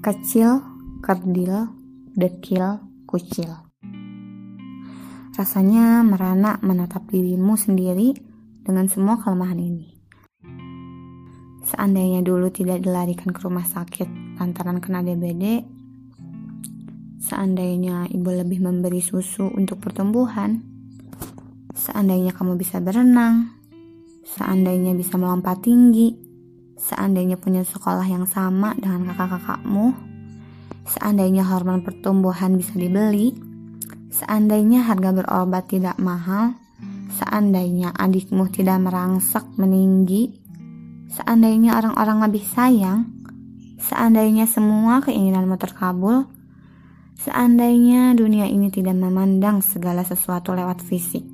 Kecil, kerdil, dekil, kucil. Rasanya merana menatap dirimu sendiri dengan semua kelemahan ini. Seandainya dulu tidak dilarikan ke rumah sakit lantaran kena DBD, seandainya ibu lebih memberi susu untuk pertumbuhan, seandainya kamu bisa berenang, seandainya bisa melompat tinggi, Seandainya punya sekolah yang sama dengan kakak-kakakmu, seandainya hormon pertumbuhan bisa dibeli, seandainya harga berobat tidak mahal, seandainya adikmu tidak merangsak meninggi, seandainya orang-orang lebih sayang, seandainya semua keinginanmu terkabul, seandainya dunia ini tidak memandang segala sesuatu lewat fisik.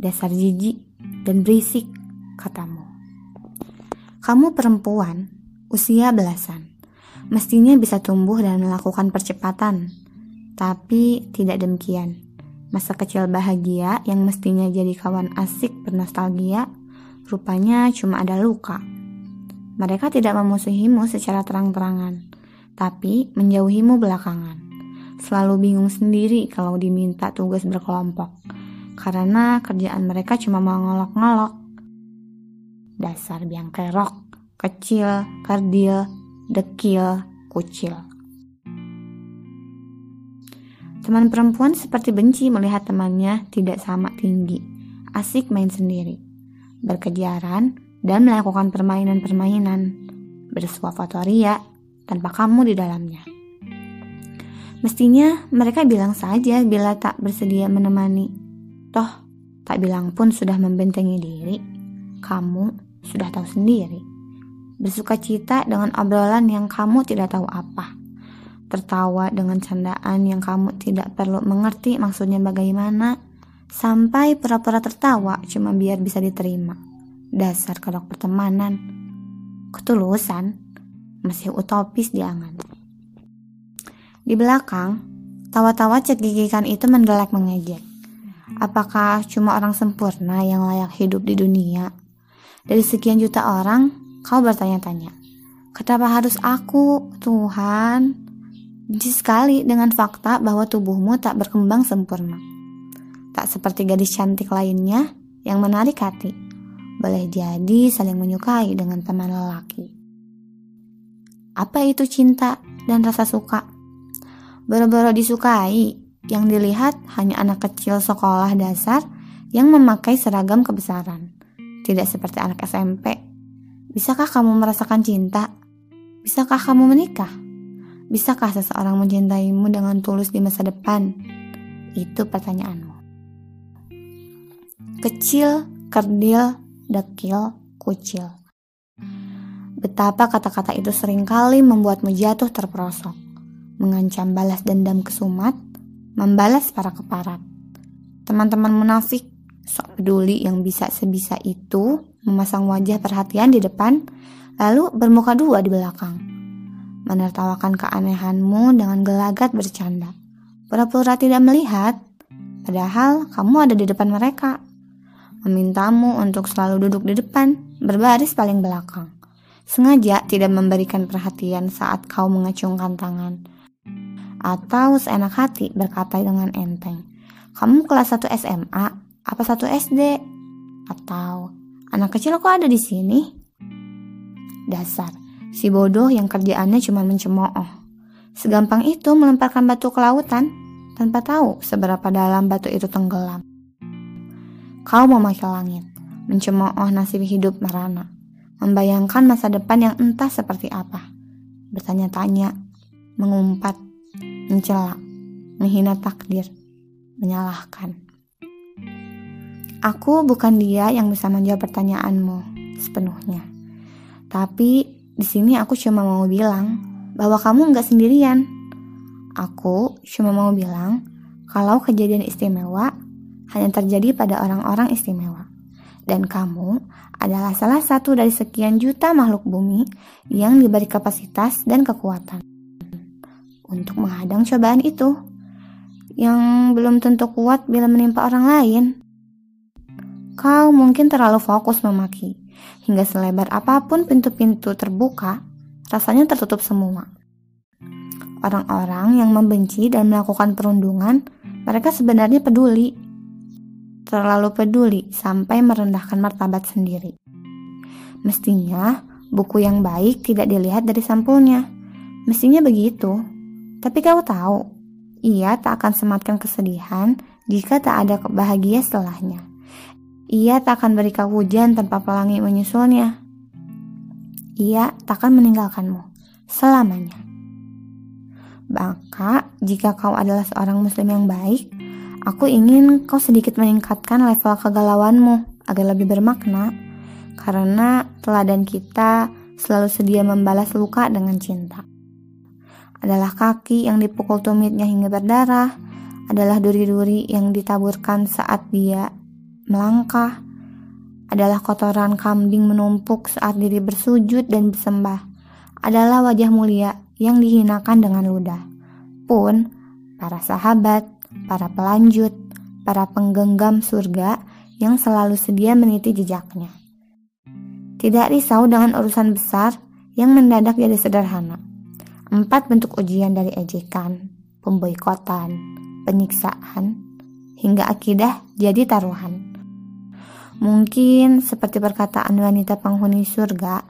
Dasar jijik dan berisik, katamu. Kamu perempuan, usia belasan. Mestinya bisa tumbuh dan melakukan percepatan. Tapi tidak demikian. Masa kecil bahagia yang mestinya jadi kawan asik bernostalgia, rupanya cuma ada luka. Mereka tidak memusuhimu secara terang-terangan, tapi menjauhimu belakangan. Selalu bingung sendiri kalau diminta tugas berkelompok, karena kerjaan mereka cuma mengolok-ngolok dasar biang kerok, kecil, kerdil, dekil, kucil. Teman perempuan seperti benci melihat temannya tidak sama tinggi, asik main sendiri, berkejaran, dan melakukan permainan-permainan, bersuah tanpa kamu di dalamnya. Mestinya mereka bilang saja bila tak bersedia menemani. Toh, tak bilang pun sudah membentengi diri. Kamu sudah tahu sendiri. Bersuka cita dengan obrolan yang kamu tidak tahu apa. Tertawa dengan candaan yang kamu tidak perlu mengerti maksudnya bagaimana. Sampai pura-pura tertawa cuma biar bisa diterima. Dasar kedok pertemanan. Ketulusan masih utopis di angan. Di belakang, tawa-tawa cekikikan itu mendelek mengejek. Apakah cuma orang sempurna yang layak hidup di dunia? Dari sekian juta orang, kau bertanya-tanya, kenapa harus aku, Tuhan? Benci sekali dengan fakta bahwa tubuhmu tak berkembang sempurna. Tak seperti gadis cantik lainnya yang menarik hati. Boleh jadi saling menyukai dengan teman lelaki. Apa itu cinta dan rasa suka? Boro-boro disukai, yang dilihat hanya anak kecil sekolah dasar yang memakai seragam kebesaran tidak seperti anak SMP. Bisakah kamu merasakan cinta? Bisakah kamu menikah? Bisakah seseorang mencintaimu dengan tulus di masa depan? Itu pertanyaanmu. Kecil, kerdil, dekil, kucil. Betapa kata-kata itu sering kali membuatmu jatuh terperosok, mengancam balas dendam kesumat, membalas para keparat. Teman-teman munafik sok peduli yang bisa sebisa itu memasang wajah perhatian di depan, lalu bermuka dua di belakang. Menertawakan keanehanmu dengan gelagat bercanda. Pura-pura tidak melihat, padahal kamu ada di depan mereka. Memintamu untuk selalu duduk di depan, berbaris paling belakang. Sengaja tidak memberikan perhatian saat kau mengacungkan tangan. Atau seenak hati berkata dengan enteng. Kamu kelas 1 SMA, apa satu SD? Atau anak kecil kok ada di sini? Dasar, si bodoh yang kerjaannya cuma mencemooh. Segampang itu melemparkan batu ke lautan tanpa tahu seberapa dalam batu itu tenggelam. Kau memakai langit, mencemooh nasib hidup merana, membayangkan masa depan yang entah seperti apa. Bertanya-tanya, mengumpat, mencela, menghina takdir, menyalahkan. Aku bukan dia yang bisa menjawab pertanyaanmu sepenuhnya. Tapi di sini aku cuma mau bilang bahwa kamu nggak sendirian. Aku cuma mau bilang kalau kejadian istimewa hanya terjadi pada orang-orang istimewa. Dan kamu adalah salah satu dari sekian juta makhluk bumi yang diberi kapasitas dan kekuatan untuk menghadang cobaan itu yang belum tentu kuat bila menimpa orang lain. Kau mungkin terlalu fokus memaki, hingga selebar apa pun pintu-pintu terbuka, rasanya tertutup semua. Orang-orang yang membenci dan melakukan perundungan, mereka sebenarnya peduli. Terlalu peduli sampai merendahkan martabat sendiri. Mestinya buku yang baik tidak dilihat dari sampulnya. Mestinya begitu. Tapi kau tahu, ia tak akan sematkan kesedihan jika tak ada bahagia setelahnya. Ia tak akan beri kau hujan tanpa pelangi menyusulnya. Ia tak akan meninggalkanmu selamanya. Maka, jika kau adalah seorang muslim yang baik, aku ingin kau sedikit meningkatkan level kegalauanmu agar lebih bermakna. Karena teladan kita selalu sedia membalas luka dengan cinta. Adalah kaki yang dipukul tumitnya hingga berdarah, adalah duri-duri yang ditaburkan saat dia melangkah, adalah kotoran kambing menumpuk saat diri bersujud dan bersembah, adalah wajah mulia yang dihinakan dengan ludah. Pun, para sahabat, para pelanjut, para penggenggam surga yang selalu sedia meniti jejaknya. Tidak risau dengan urusan besar yang mendadak jadi sederhana. Empat bentuk ujian dari ejekan, pemboikotan, penyiksaan, hingga akidah jadi taruhan. Mungkin seperti perkataan wanita penghuni surga,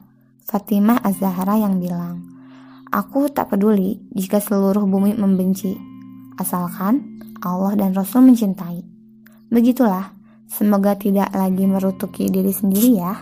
Fatimah Az-Zahra yang bilang, Aku tak peduli jika seluruh bumi membenci, asalkan Allah dan Rasul mencintai. Begitulah, semoga tidak lagi merutuki diri sendiri ya.